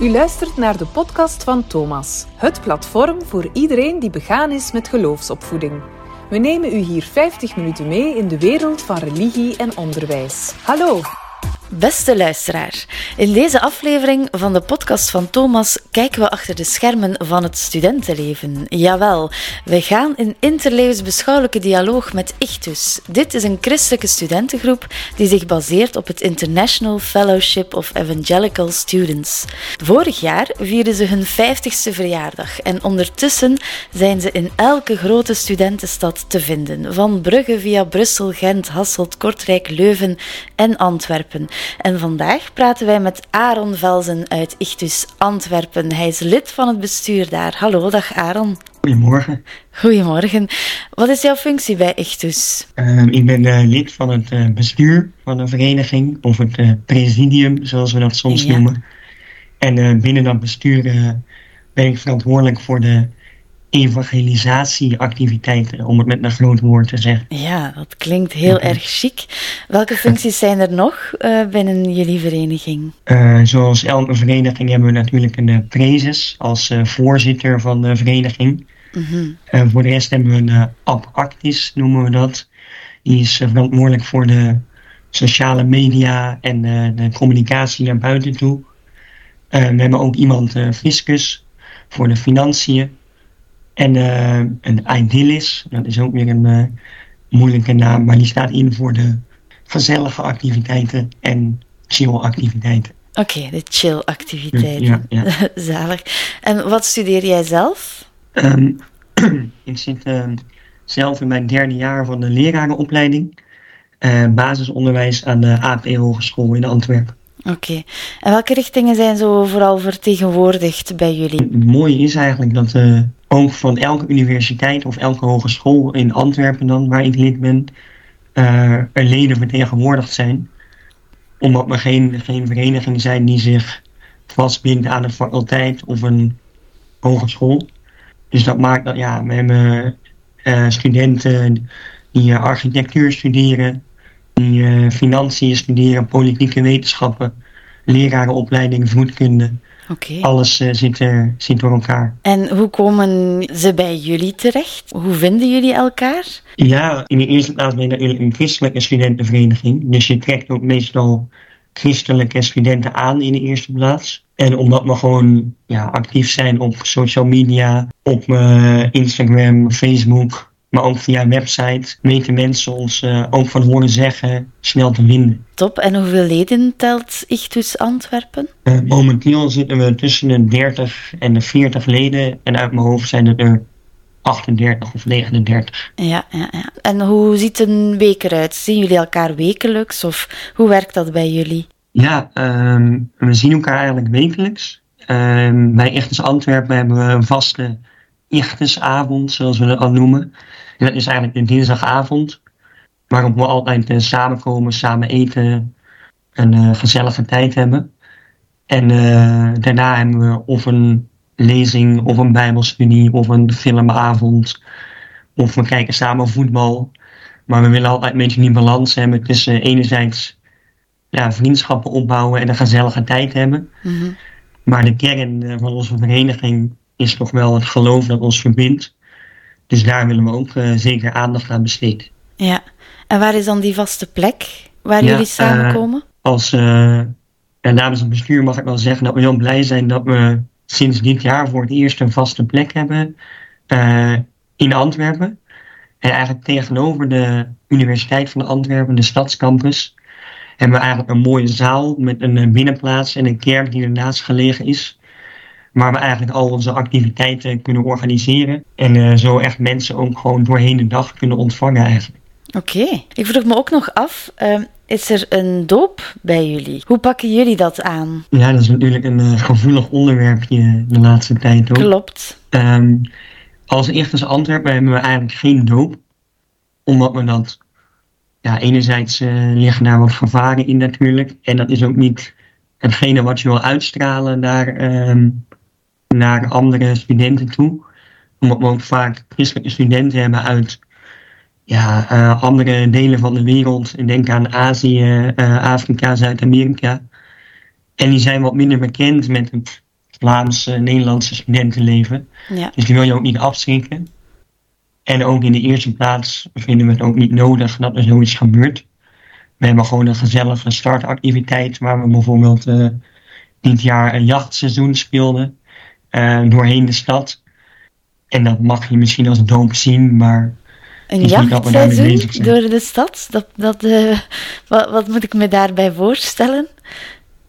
U luistert naar de podcast van Thomas, het platform voor iedereen die begaan is met geloofsopvoeding. We nemen u hier 50 minuten mee in de wereld van religie en onderwijs. Hallo! Beste luisteraar, in deze aflevering van de podcast van Thomas kijken we achter de schermen van het studentenleven. Jawel, we gaan in interlevensbeschouwelijke dialoog met Ichtus. Dit is een christelijke studentengroep die zich baseert op het International Fellowship of Evangelical Students. Vorig jaar vierden ze hun 50ste verjaardag en ondertussen zijn ze in elke grote studentenstad te vinden, van Brugge via Brussel, Gent, Hasselt, Kortrijk, Leuven en Antwerpen. En vandaag praten wij met Aaron Velzen uit Ichtus Antwerpen. Hij is lid van het bestuur daar. Hallo, dag Aaron. Goedemorgen. Goedemorgen. Wat is jouw functie bij Ichtus? Uh, ik ben uh, lid van het uh, bestuur van een vereniging, of het presidium, zoals we dat soms Ja. noemen. En binnen dat bestuur ben ik verantwoordelijk voor de evangelisatieactiviteiten, om het met een groot woord te zeggen. Ja, dat klinkt heel erg chic. Welke functies zijn er nog eh, binnen jullie vereniging? Eh, zoals elke vereniging hebben we natuurlijk een uh, prezes als uh, voorzitter van de vereniging. Mhm. Voor de rest hebben we een uh, ab actis, noemen we dat. Die is verantwoordelijk voor de sociale media en de communicatie naar buiten toe. We hebben ook iemand, fiscus, voor de financiën. En uh, een idyllis, dat is ook weer een uh, moeilijke naam, maar die staat in voor de gezellige activiteiten en chill activiteiten. Oké, de chill activiteiten. Ja, ja. Zalig. En wat studeer jij zelf? Um, ik zit uh, zelf in mijn derde jaar van de lerarenopleiding. Uh, basisonderwijs aan de AP Hogeschool in Antwerpen. Oké. En welke richtingen zijn zo vooral vertegenwoordigd bij jullie? Het mooie is eigenlijk dat ook van elke universiteit of elke hogeschool in Antwerpen dan, waar ik lid ben, uh, er leden vertegenwoordigd zijn. Omdat we geen, geen vereniging zijn die zich vastbindt aan een faculteit of een hogeschool. Dus dat maakt dat, ja, we hebben uh, studenten die uh, architectuur studeren, die uh, financiën studeren, politieke wetenschappen, lerarenopleiding, voedkunde. Okay. Alles uh, zit, er, zit door elkaar. En hoe komen ze bij jullie terecht? Hoe vinden jullie elkaar? Ja, in de eerste plaats ben je natuurlijk een christelijke studentenvereniging. Dus je trekt ook meestal christelijke studenten aan in de eerste plaats. En omdat we gewoon ja, actief zijn op social media, op uh, Instagram, Facebook, maar ook via website, weten mensen ons uh, ook van horen zeggen snel te vinden. Top. En hoeveel leden telt Ichtus Antwerpen? Uh, momenteel zitten we tussen de 30 en de 40 leden. En uit mijn hoofd zijn het er 38 of 39. Ja, ja, ja. En hoe ziet een week eruit? Zien jullie elkaar wekelijks of hoe werkt dat bij jullie? Ja, um, we zien elkaar eigenlijk wekelijks. Um, bij Ichtes Antwerpen hebben we een vaste Ichtesavond, zoals we dat al noemen. En dat is eigenlijk een dinsdagavond, waarop we altijd uh, samenkomen, samen eten, een uh, gezellige tijd hebben. En uh, daarna hebben we of een lezing, of een bijbelstudie, of een filmavond. Of we kijken samen voetbal. Maar we willen altijd een beetje die balans hebben tussen enerzijds ja, vriendschappen opbouwen en een gezellige tijd hebben. Mm -hmm. Maar de kern van onze vereniging is toch wel het geloof dat ons verbindt. Dus daar willen we ook uh, zeker aandacht aan besteden. Ja, en waar is dan die vaste plek waar ja, jullie samenkomen? Uh, als ja, namens het bestuur mag ik wel zeggen dat we heel blij zijn dat we sinds dit jaar voor het eerst een vaste plek hebben uh, in Antwerpen. En eigenlijk tegenover de Universiteit van Antwerpen, de stadscampus, hebben we eigenlijk een mooie zaal met een binnenplaats en een kerk die ernaast gelegen is. Waar we eigenlijk al onze activiteiten kunnen organiseren. En uh, zo echt mensen ook gewoon doorheen de dag kunnen ontvangen eigenlijk. Oké. Okay. Ik vroeg me ook nog af, uh, is er een doop bij jullie? Hoe pakken jullie dat aan? Ja, dat is natuurlijk een uh, gevoelig onderwerpje de laatste tijd ook. Klopt. Um, als Ichters Antwerpen hebben we eigenlijk geen doop. Omdat we dat... Ja, enerzijds liggen daar wat gevaren in natuurlijk. En dat is ook niet hetgene wat je wil uitstralen naar... Um, naar andere studenten toe. Omdat we ook vaak christelijke studenten hebben uit ja, uh, andere delen van de wereld. Ik denk aan Azië, uh, Afrika, Zuid-Amerika. En die zijn wat minder bekend met het Vlaamse, Nederlandse studentenleven. Ja. Dus die wil je ook niet afschrikken. En ook in de eerste plaats vinden we het ook niet nodig dat er zoiets gebeurt. We hebben gewoon een gezellige startactiviteit waar we bijvoorbeeld eh, dit jaar een jachtseizoen speelden eh, doorheen de stad. En dat mag je misschien als doop zien, maar Een jachtseizoen door de stad? Dat, dat, eh, wat, wat moet ik me daarbij voorstellen?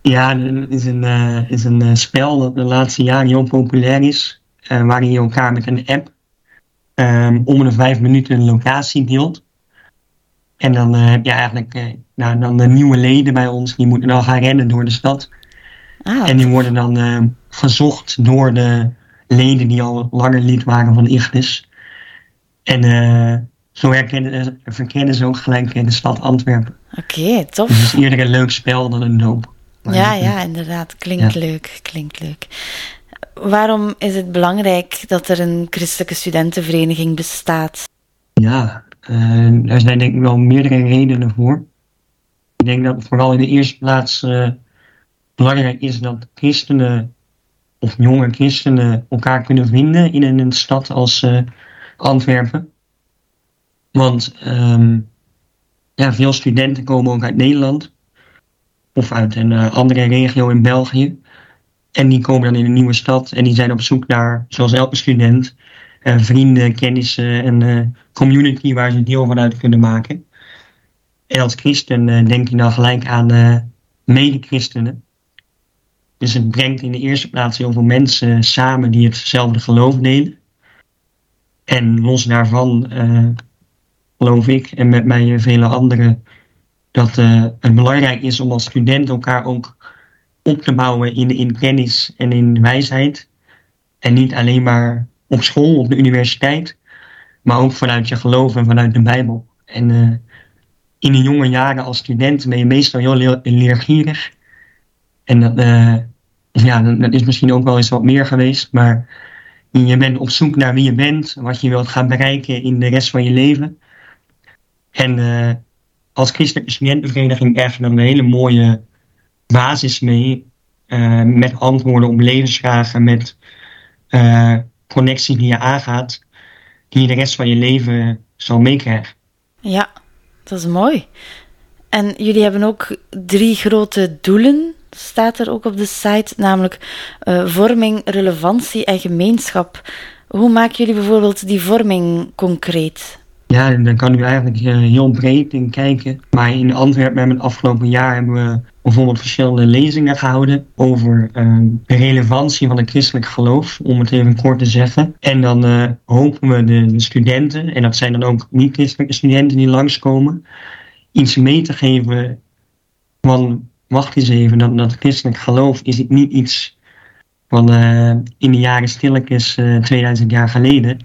ja, het is een, eh, is een eh, spel dat de laatste jaren heel populair is. eh, waarin je elkaar met een app ehm, om de vijf minuten een locatie deelt. En dan eh, heb je eigenlijk eh, nou, dan de nieuwe leden bij ons, die moeten dan gaan rennen door de stad. Ah, En die worden dan eh, gezocht door de leden die al langer lid waren van Ignis. En eh, zo herkennen, verkennen ze ook gelijk in de stad Antwerpen. oké, Dus het tof. is eerder een leuk spel dan een doop. Ja, eh, ja, inderdaad. Klinkt Ja. leuk, klinkt leuk. Waarom is het belangrijk dat er een christelijke studentenvereniging bestaat? Ja, eh, daar zijn denk ik wel meerdere redenen voor. Ik denk dat het vooral in de eerste plaats eh, belangrijk is dat christenen of jonge christenen elkaar kunnen vinden in een stad als eh, Antwerpen. Want ehm, ja, veel studenten komen ook uit Nederland of uit een eh, andere regio in België. En die komen dan in een nieuwe stad en die zijn op zoek naar, zoals elke student, eh, vrienden, kennissen en community waar ze deel van uit kunnen maken. En als christen denk je dan gelijk aan mede-christenen. Dus het brengt in de eerste plaats heel veel mensen samen die hetzelfde geloof delen. En los daarvan eh, geloof ik en met mij en vele anderen dat eh, het belangrijk is om als student elkaar ook op te bouwen in, in kennis en in wijsheid. En niet alleen maar op school, op de universiteit, maar ook vanuit je geloof en vanuit de Bijbel. En eh, in de jonge jaren als student ben je meestal heel leer- leergierig. En dat, ja, dat is misschien ook wel eens wat meer geweest, maar je bent op zoek naar wie je bent, wat je wilt gaan bereiken in de rest van je leven. En eh, als christelijke studentenvereniging krijg je dan een hele mooie basis mee, eh, met antwoorden op levensvragen, met eh, connecties die je aangaat, die je de rest van je leven zal meekrijgen. Ja, dat is mooi. En jullie hebben ook drie grote doelen, staat er ook op de site, namelijk eh, vorming, relevantie en gemeenschap. Hoe maken jullie bijvoorbeeld die vorming concreet? Ja, dan kan u eigenlijk eh, heel breed in kijken. Maar in Antwerpen hebben we het afgelopen jaar hebben we bijvoorbeeld verschillende lezingen gehouden over eh, de relevantie van het christelijk geloof, om het even kort te zeggen. En dan hopen we de, de studenten, en dat zijn dan ook niet-christelijke studenten die langskomen, iets mee te geven van, wacht eens even, dat, dat christelijk geloof is niet iets van eh, in de jaren stilletjes eh 2000 jaar geleden.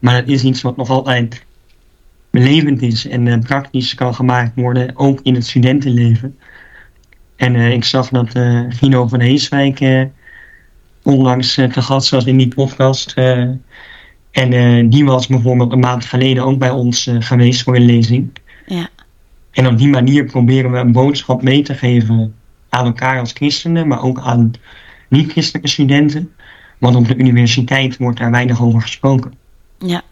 Maar het is iets wat nog altijd belevend is en eh, praktisch kan gemaakt worden, ook in het studentenleven. En eh, ik zag dat Gino van Heeswijk onlangs te gast was in die podcast. en die was bijvoorbeeld een maand geleden ook bij ons geweest voor een lezing. Ja. En op die manier proberen we een boodschap mee te geven aan elkaar als christenen, maar ook aan niet-christelijke studenten. Want op de universiteit wordt daar weinig over gesproken. Ja,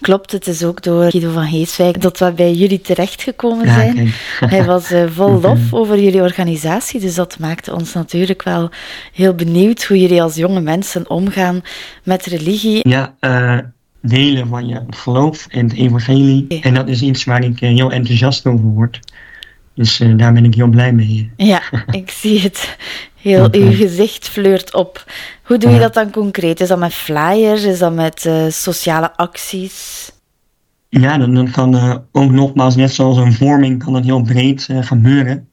klopt. Het is ook door Guido van Heeswijk dat we bij jullie terechtgekomen Ja, zijn. kijk. Hij was eh, vol lof over jullie organisatie, dus dat maakte ons natuurlijk wel heel benieuwd hoe jullie als jonge mensen omgaan met religie. Ja, eh, delen van je geloof en het evangelie. Ja. En dat is iets waar ik eh, heel enthousiast over word. Dus eh, daar ben ik heel blij mee. Ja, ik zie het. Heel, uw gezicht fleurt op. Hoe doe je dat dan concreet? Is dat met flyers? Is dat met eh, sociale acties? Ja, dan, dan kan eh, ook nogmaals, net zoals een vorming, kan dat heel breed gebeuren.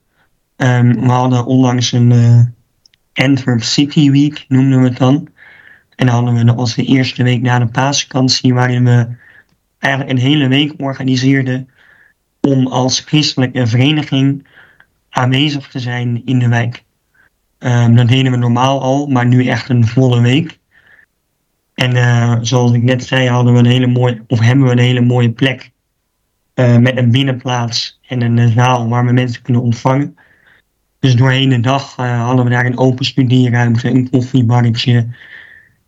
Ehm, we hadden onlangs een Antwerp City Week, noemden we het dan. En dan hadden we, was de eerste week na de paasvakantie, waarin we eigenlijk een hele week organiseerden om als christelijke vereniging aanwezig te zijn in de wijk. Ehm, dat deden we normaal al, maar nu echt een volle week. En eh, zoals ik net zei, hadden we een hele mooie, of hebben we een hele mooie plek. eh, met een binnenplaats en een eh, zaal waar we mensen kunnen ontvangen. Dus doorheen de dag hadden we daar een open studieruimte, een koffiebarretje,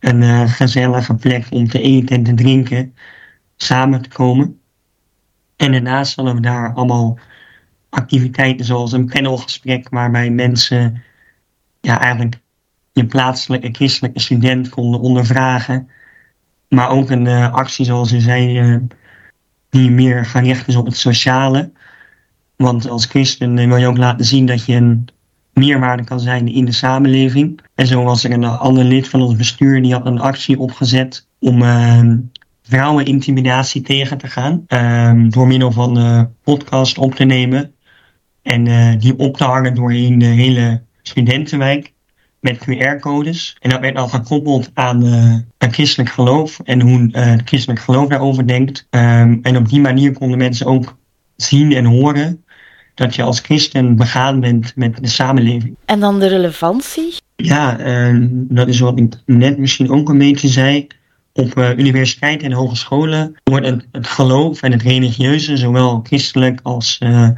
een uh, gezellige plek om te eten en te drinken, samen te komen. En daarnaast hadden we daar allemaal activiteiten zoals een panelgesprek waarbij mensen ja, eigenlijk je plaatselijke christelijke student konden ondervragen. Maar ook een uh, actie zoals u zei, die meer gericht is op het sociale. Want als christen wil je ook laten zien dat je een meerwaarde kan zijn in de samenleving. En zo was er een ander lid van ons bestuur die had een actie opgezet om uh, vrouwenintimidatie tegen te gaan. Uh, door middel van uh, podcast op te nemen en uh, die op te hangen doorheen de hele studentenwijk met QR-codes. En dat werd dan gekoppeld aan uh, christelijk geloof en hoe uh, het christelijk geloof daarover denkt. Um, en op die manier konden mensen ook zien en horen dat je als christen begaan bent met de samenleving. En dan de relevantie? Ja, uh, dat is wat ik net misschien ook een beetje zei. Op uh, universiteiten en hogescholen wordt het, het, geloof en het religieuze, zowel christelijk als uh,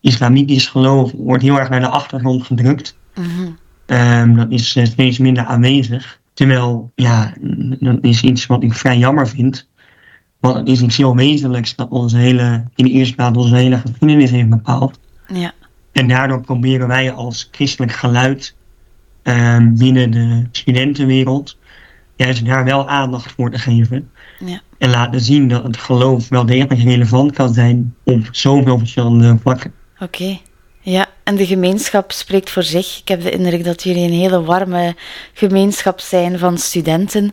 islamitisch geloof, wordt heel erg naar de achtergrond gedrukt. -hmm. um, dat is steeds minder aanwezig. Terwijl, ja, dat is iets wat ik vrij jammer vind. Want het is iets heel wezenlijks dat onze hele, in de eerste plaats onze hele geschiedenis heeft bepaald. Ja. En daardoor proberen wij als christelijk geluid um, binnen de studentenwereld juist daar wel aandacht voor te geven. Ja. En laten zien dat het geloof wel degelijk relevant kan zijn op zoveel verschillende vlakken. Oké. Okay. Ja, en de gemeenschap spreekt voor zich. Ik heb de indruk dat jullie een hele warme gemeenschap zijn van studenten.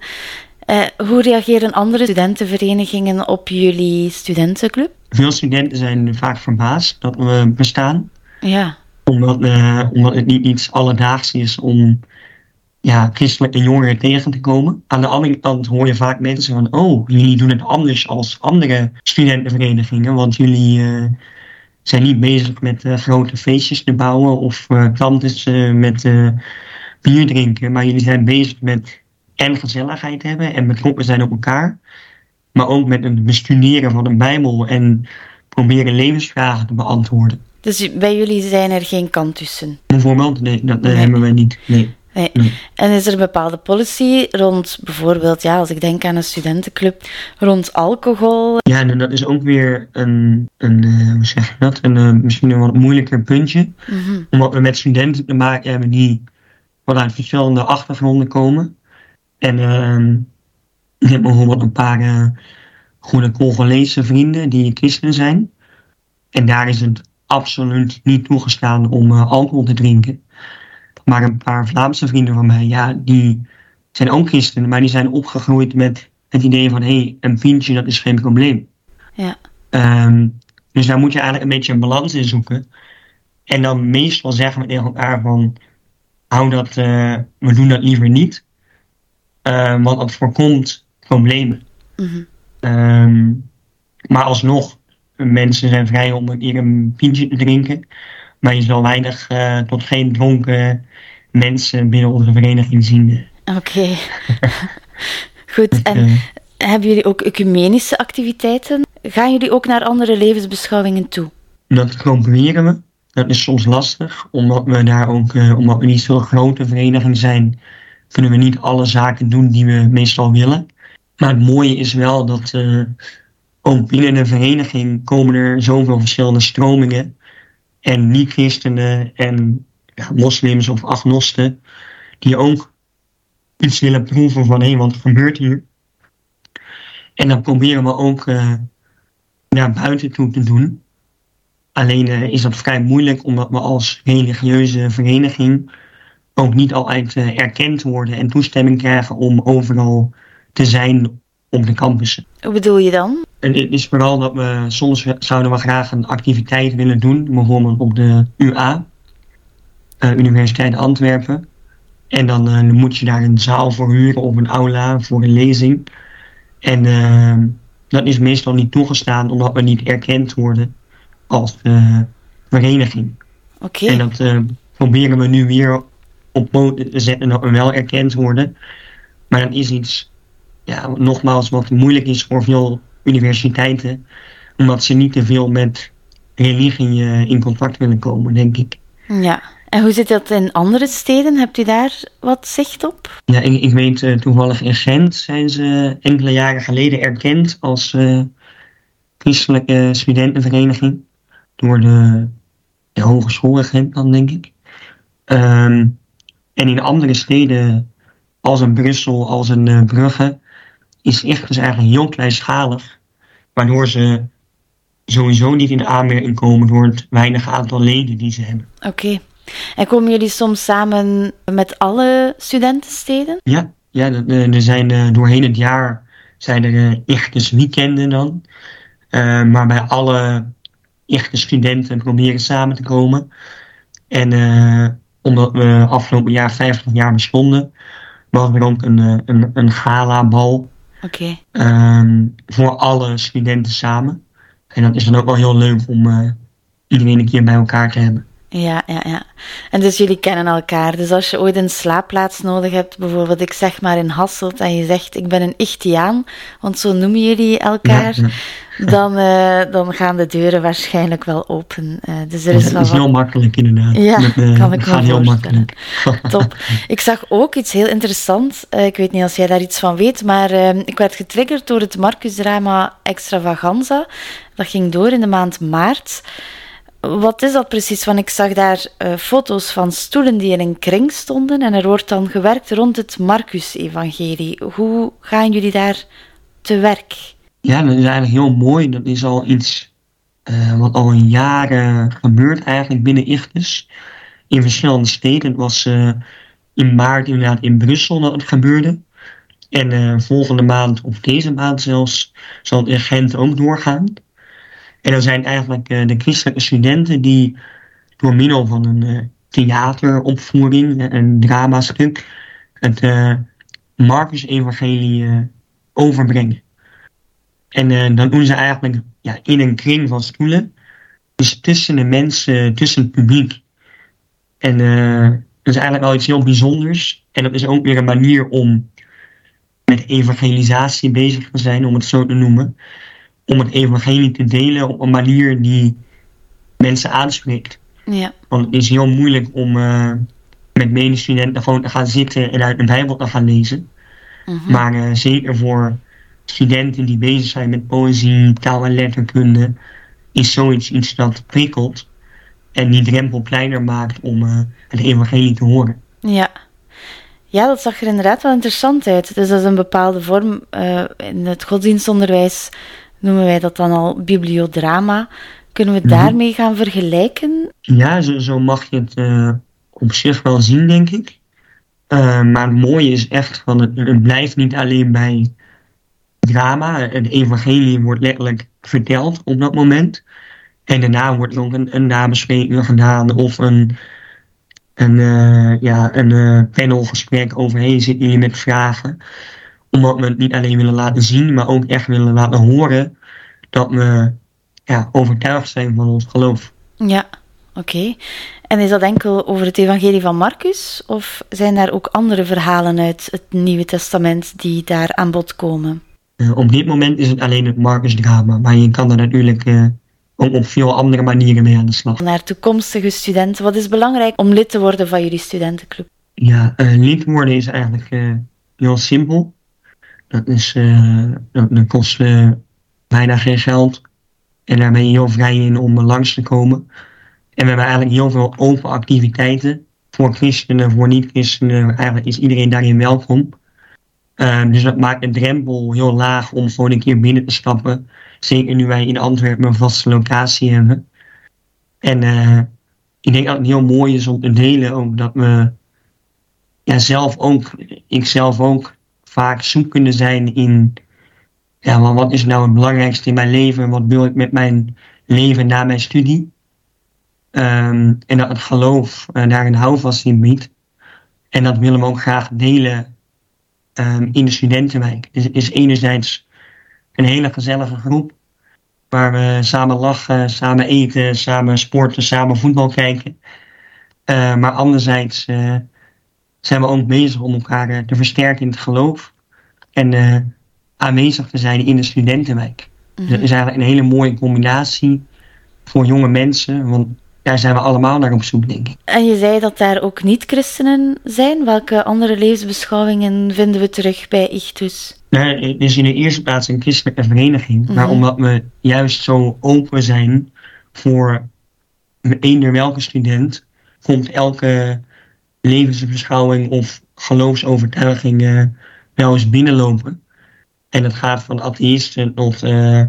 Uh, hoe reageren andere studentenverenigingen op jullie studentenclub? Veel studenten zijn vaak verbaasd dat we bestaan. Ja. Omdat, uh, omdat het niet iets alledaags is om ja, christelijke jongeren tegen te komen. Aan de andere kant hoor je vaak mensen van... oh, jullie doen het anders als andere studentenverenigingen... want jullie uh, zijn niet bezig met grote feestjes te bouwen... of kantes met bier drinken... maar jullie zijn bezig met en gezelligheid hebben en betrokken zijn op elkaar. Maar ook met het bestuderen van de Bijbel en proberen levensvragen te beantwoorden. Dus bij jullie zijn er geen kant tussen? Bijvoorbeeld, nee, dat nee. hebben wij niet. Nee. Nee. nee. En is er een bepaalde policy rond bijvoorbeeld, ja, als ik denk aan een studentenclub, rond alcohol? Ja, en dat is ook weer een, een uh, hoe zeg je dat, een uh, misschien een wat moeilijker puntje. Mm -hmm. Omdat we met studenten te maken hebben die vanuit verschillende achtergronden komen. En uh, ik heb bijvoorbeeld een paar uh, goede Congolese vrienden die christenen zijn. En daar is het absoluut niet toegestaan om uh, alcohol te drinken. Maar een paar Vlaamse vrienden van mij, ja, die zijn ook christenen, maar die zijn opgegroeid met het idee van hé, hey, een pintje dat is geen probleem. Ja. Um, dus daar moet je eigenlijk een beetje een balans in zoeken. En dan meestal zeggen we tegen elkaar van hou dat, uh, we doen dat liever niet. Uh, want dat voorkomt problemen. Mm -hmm. um, maar alsnog, mensen zijn vrij om een keer een pintje te drinken. Maar je zal weinig uh, tot geen dronken mensen binnen onze vereniging zien. Oké. Okay. Goed, en uh, hebben jullie ook ecumenische activiteiten? Gaan jullie ook naar andere levensbeschouwingen toe? Dat proberen we. Dat is soms lastig, omdat we daar ook, omdat we niet zo'n grote vereniging zijn, kunnen we niet alle zaken doen die we meestal willen. Maar het mooie is wel dat uh, ook binnen een vereniging komen er zoveel verschillende stromingen. En niet-christenen en ja, moslims of agnosten die ook iets willen proeven van hé, hey, wat gebeurt hier? En dat proberen we ook uh, naar buiten toe te doen. Alleen uh, is dat vrij moeilijk omdat we als religieuze vereniging ook niet altijd uh, erkend worden en toestemming krijgen om overal te zijn op de campussen. Hoe bedoel je dan? En het is vooral dat we soms zouden we graag een activiteit willen doen, bijvoorbeeld op de UA, uh, Universiteit Antwerpen. En dan, uh, dan, moet je daar een zaal voor huren of een aula voor een lezing. En uh, dat is meestal niet toegestaan omdat we niet erkend worden als vereniging. Oké. Okay. En dat proberen we nu weer op poten te zetten dat we wel erkend worden. Maar dat is iets, ja, nogmaals, wat moeilijk is voor veel universiteiten. Omdat ze niet te veel met religie in contact willen komen, denk ik. Ja, En hoe zit dat in andere steden? Hebt u daar wat zicht op? Ja, ik, ik weet uh, toevallig in Gent zijn ze enkele jaren geleden erkend als uh, christelijke studentenvereniging door de, de Hogeschool in Gent dan, denk ik. Um, en in andere steden, als in Brussel, als in uh, Brugge, is echt dus eigenlijk heel kleinschalig. Waardoor ze sowieso niet in de aanmerking komen door het weinige aantal leden die ze hebben. Oké. En komen jullie soms samen met alle studentensteden? Ja, ja er zijn uh, doorheen het jaar zijn er echt dus weekenden dan. Uh, maar bij alle echte studenten proberen samen te komen. En omdat we afgelopen jaar 50 jaar bestonden, was er ook een, een, een gala-bal. Okay. Um, voor alle studenten samen. En dat is dan ook wel heel leuk om iedereen een keer bij elkaar te hebben. Ja, ja, ja. En dus jullie kennen elkaar. Dus als je ooit een slaapplaats nodig hebt, bijvoorbeeld ik zeg maar in Hasselt, en je zegt ik ben een Ichtiaan, want zo noemen jullie elkaar, ja, ja. Dan, uh, dan gaan de deuren waarschijnlijk wel open. Uh, dus er is dat is heel makkelijk inderdaad. Ja, Met, uh, kan ik me heel makkelijk. Top. Ik zag ook iets heel interessants. ik weet niet als jij daar iets van weet, maar ik werd getriggerd door het Marcus-drama Extravaganza. Dat ging door in de maand maart. Wat is dat precies? Want ik zag daar uh, foto's van stoelen die in een kring stonden en er wordt dan gewerkt rond het Marcus-evangelie. Hoe gaan jullie daar te werk? Ja, dat is eigenlijk heel mooi. Dat is al iets uh, wat al jaren gebeurt eigenlijk binnen Ichtus. In verschillende steden. Het was uh, in maart inderdaad in Brussel dat het gebeurde. En volgende maand, of deze maand zelfs, zal het in Gent ook doorgaan. En dat zijn eigenlijk uh, de christelijke studenten die door middel van een uh, theateropvoering, een dramastuk, het Marcus-evangelie overbrengen. En dan doen ze eigenlijk ja, in een kring van stoelen, dus tussen de mensen, tussen het publiek. En dat is eigenlijk wel iets heel bijzonders. En dat is ook weer een manier om met evangelisatie bezig te zijn, om het zo te noemen om het evangelie te delen op een manier die mensen aanspreekt. Ja. Want het is heel moeilijk om uh, met medestudenten gewoon te gaan zitten en uit de Bijbel te gaan lezen. Mm -hmm. Maar uh, zeker voor studenten die bezig zijn met poëzie, taal en letterkunde, is zoiets iets dat prikkelt en die drempel kleiner maakt om uh, het evangelie te horen. Ja. Ja, dat zag er inderdaad wel interessant uit. Dus dat is een bepaalde vorm in het godsdienstonderwijs noemen wij dat dan al bibliodrama. Kunnen we Mhm. daarmee gaan vergelijken? Ja, zo, zo mag je het uh, op zich wel zien, denk ik. Uh, maar het mooie is echt van het, het blijft niet alleen bij drama. Het evangelie wordt letterlijk verteld op dat moment. En daarna wordt er ook een, een nabespreking gedaan of een, een, uh, ja, een panelgesprek over hey, zitten jullie met vragen. Omdat we het niet alleen willen laten zien, maar ook echt willen laten horen dat we ja, overtuigd zijn van ons geloof. Ja, oké. Okay. En is dat enkel over het evangelie van Marcus? Of zijn daar ook andere verhalen uit het Nieuwe Testament die daar aan bod komen? Uh, op dit moment is het alleen het Marcus-drama. Maar je kan er natuurlijk uh, ook op veel andere manieren mee aan de slag. Naar toekomstige studenten, wat is belangrijk om lid te worden van jullie studentenclub? Ja, uh, lid worden is eigenlijk heel simpel. Dat, is, dat, dat kost bijna geen geld. En daar ben je heel vrij in om langs te komen. En we hebben eigenlijk heel veel open activiteiten. Voor christenen, voor niet-christenen. Eigenlijk is iedereen daarin welkom. Uh, dus dat maakt de drempel heel laag om gewoon een keer binnen te stappen. Zeker nu wij in Antwerpen een vaste locatie hebben. En ik denk dat het heel mooi is om te delen ook dat we ja, zelf ook, ik zelf ook vaak zoekende zijn in ja, maar wat is nou het belangrijkste in mijn leven? Wat wil ik met mijn leven na mijn studie? Um, en dat het geloof uh, daar een houvast in biedt. En dat willen we ook graag delen um, in de studentenwijk. Dus het is enerzijds een hele gezellige groep. Waar we samen lachen, samen eten, samen sporten, samen voetbal kijken. Uh, maar anderzijds uh, zijn we ook bezig om elkaar te versterken in het geloof. En aanwezig te zijn in de studentenwijk. Mm -hmm. Dat is eigenlijk een hele mooie combinatie voor jonge mensen. Want daar zijn we allemaal naar op zoek, denk ik. En je zei dat daar ook niet-christenen zijn. Welke andere levensbeschouwingen vinden we terug bij Ichtus? Nou, het is in de eerste plaats een christelijke vereniging. Maar Mhm. omdat we juist zo open zijn voor eender welke student, komt elke levensbeschouwing of geloofsovertuiging wel eens binnenlopen. En dat gaat van atheïsten tot eh,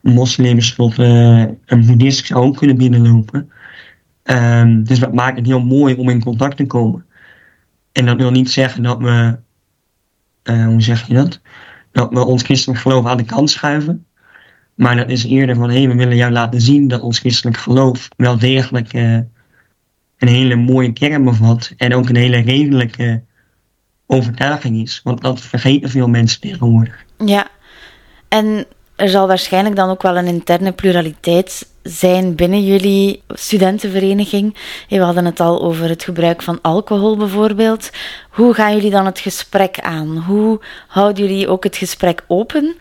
moslims tot eh, een boeddhist zou ook kunnen binnenlopen. Ehm, dus dat maakt het heel mooi om in contact te komen. En dat wil niet zeggen dat we, eh, hoe zeg je dat? Dat we ons christelijk geloof aan de kant schuiven. Maar dat is eerder van, hé, hey, we willen jou laten zien dat ons christelijk geloof wel degelijk een hele mooie kern bevat. En ook een hele redelijke overtuiging is. Want dat vergeten veel mensen tegenwoordig. Ja, en er zal waarschijnlijk dan ook wel een interne pluraliteit zijn binnen jullie studentenvereniging. We hadden het al over het gebruik van alcohol bijvoorbeeld. Hoe gaan jullie dan het gesprek aan? Hoe houden jullie ook het gesprek open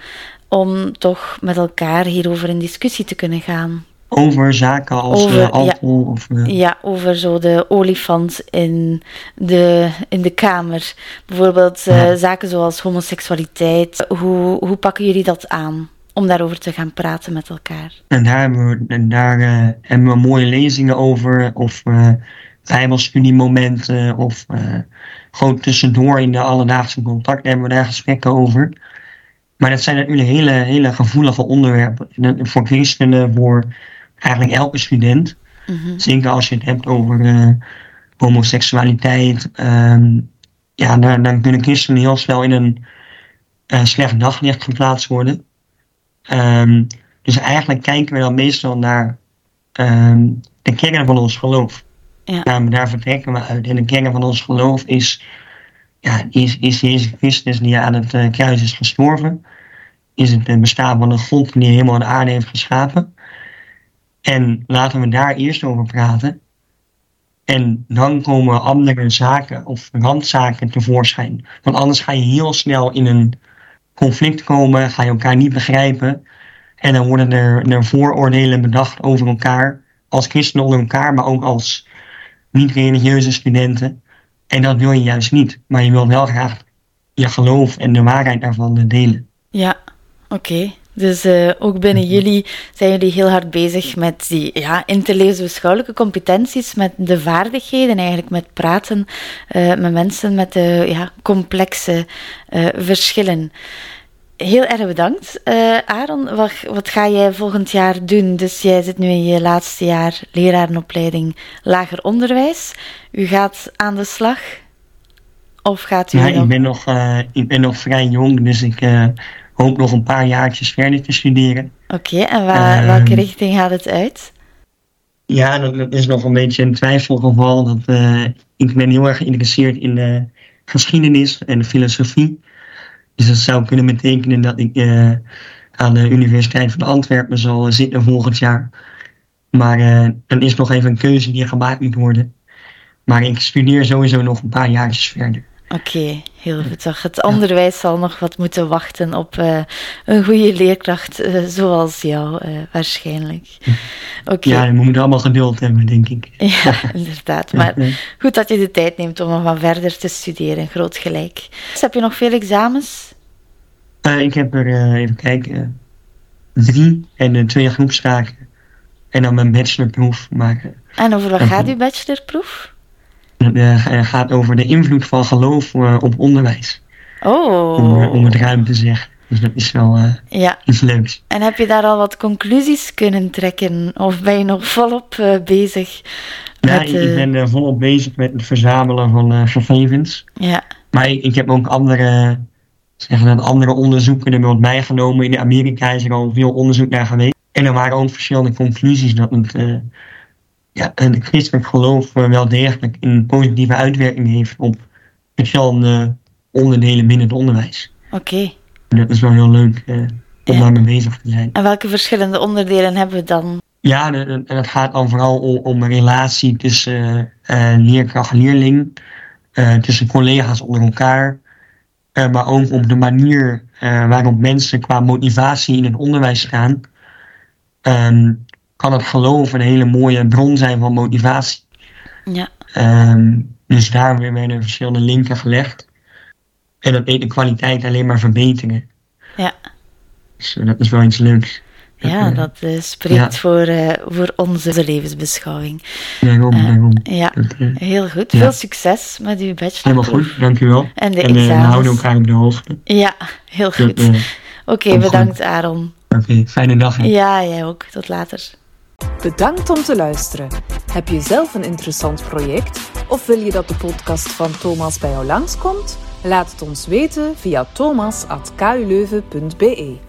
om toch met elkaar hierover in discussie te kunnen gaan? Over zaken als Over, eh, alcohol of... eh, Ja, over zo de olifant in de, in de kamer. Bijvoorbeeld eh, Ja. zaken zoals homoseksualiteit. Hoe, hoe pakken jullie dat aan? Om daarover te gaan praten met elkaar. En daar hebben we, en daar, hebben we mooie lezingen over, of bijbelstudiemomenten, of gewoon tussendoor in de alledaagse contact hebben we daar gesprekken over. Maar dat zijn natuurlijk hele, hele gevoelige onderwerpen. Voor christenen, voor eigenlijk elke student. Mhm. Zeker als je het hebt over eh, homoseksualiteit. ehm, ja, dan, dan kunnen christenen heel snel in een eh, slecht daglicht geplaatst worden. Ehm, dus eigenlijk kijken we dan meestal naar ehm, de kern van ons geloof. Ja. Nou, daar vertrekken we uit. En de kern van ons geloof is, ja, is, is Jezus Christus die aan het eh, kruis is gestorven. Is het bestaan van een God die helemaal de aarde heeft geschapen. En laten we daar eerst over praten. En dan komen andere zaken of randzaken tevoorschijn. Want anders ga je heel snel in een conflict komen, ga je elkaar niet begrijpen. En dan worden er, er vooroordelen bedacht over elkaar. Als christenen onder elkaar, maar ook als niet-religieuze studenten. En dat wil je juist niet. Maar je wil wel graag je geloof en de waarheid daarvan delen. Ja, oké. Dus eh, ook binnen jullie zijn jullie heel hard bezig met die ja, interlevensbeschouwelijke competenties, met de vaardigheden, eigenlijk met praten eh, met mensen met de ja, complexe eh, verschillen. Heel erg bedankt. Eh, Aaron, wat, wat ga jij volgend jaar doen? Dus jij zit nu in je laatste jaar lerarenopleiding lager onderwijs. U gaat aan de slag? Of gaat u Ja, nog... ik, ben nog, eh, ik ben nog vrij jong, dus ik eh, hoop nog een paar jaartjes verder te studeren. Oké, en waar, Ehm, welke richting gaat het uit? Ja, dat, dat is nog een beetje een twijfelgeval. Dat, eh, ik ben heel erg geïnteresseerd in de geschiedenis en de filosofie. Dus dat zou kunnen betekenen dat ik eh, aan de Universiteit van Antwerpen zal zitten volgend jaar. Maar eh dan is nog even een keuze die gemaakt moet worden. Maar ik studeer sowieso nog een paar jaartjes verder. Oké, heel goed. Toch. Het onderwijs zal nog wat moeten wachten op eh, een goede leerkracht eh, zoals jou, eh, waarschijnlijk. Oké, Ja, we moeten allemaal geduld hebben, denk ik. ja, inderdaad. Maar goed dat je de tijd neemt om nog wat verder te studeren, groot gelijk. Dus heb je nog veel examens? Ik heb er, even kijken, drie en twee groepstaken. En dan mijn bachelorproef. Maar eh, En over wat gaat uw bachelorproef? Het eh, gaat over de invloed van geloof eh, op onderwijs. Om, eh, om Oh, het ruim te zeggen. Dus dat is wel eh, ja. iets leuks. En heb je daar al wat conclusies kunnen trekken? Of ben je nog volop bezig? Ja, met, ik, ik ben volop bezig met het verzamelen van gegevens. Ja, Maar ik, ik heb ook andere, dat, andere onderzoeken er wat bijgenomen. In Amerika is er al veel onderzoek naar geweest. En er waren ook verschillende conclusies dat het, ja, het christelijk geloof eh, wel degelijk een positieve uitwerking heeft op verschillende onderdelen binnen het onderwijs. oké. Dat is wel heel leuk eh, om Ja. daarmee bezig te zijn. En welke verschillende onderdelen hebben we dan? Ja, en- het gaat dan vooral om, om een relatie tussen eh, leerkracht en leerling, tussen collega's onder elkaar, maar ook op de manier waarop mensen qua motivatie in het onderwijs staan. Ehm, kan het geloof een hele mooie bron zijn van motivatie. Ja. Ehm, dus daar weer werden verschillende linken gelegd. En dat deed de kwaliteit alleen maar verbeteren. Ja. Dus eh, dat is wel iets leuks. Ja, dat eh, spreekt ja. voor, voor onze levensbeschouwing. Daarom, Eh, daarom. Ja, heel goed. Ja. Veel succes met uw bachelor. helemaal goed, dankjewel. En de en we houden elkaar op de hoogte. Ja, heel goed. Oké, bedankt Aaron. Oké, fijne dag. hè. Ja, jij ook. Tot later. Bedankt om te luisteren. Heb je zelf een interessant project of wil je dat de podcast van Thomas bij jou langskomt? Laat het ons weten via thomas.kuleuven.be.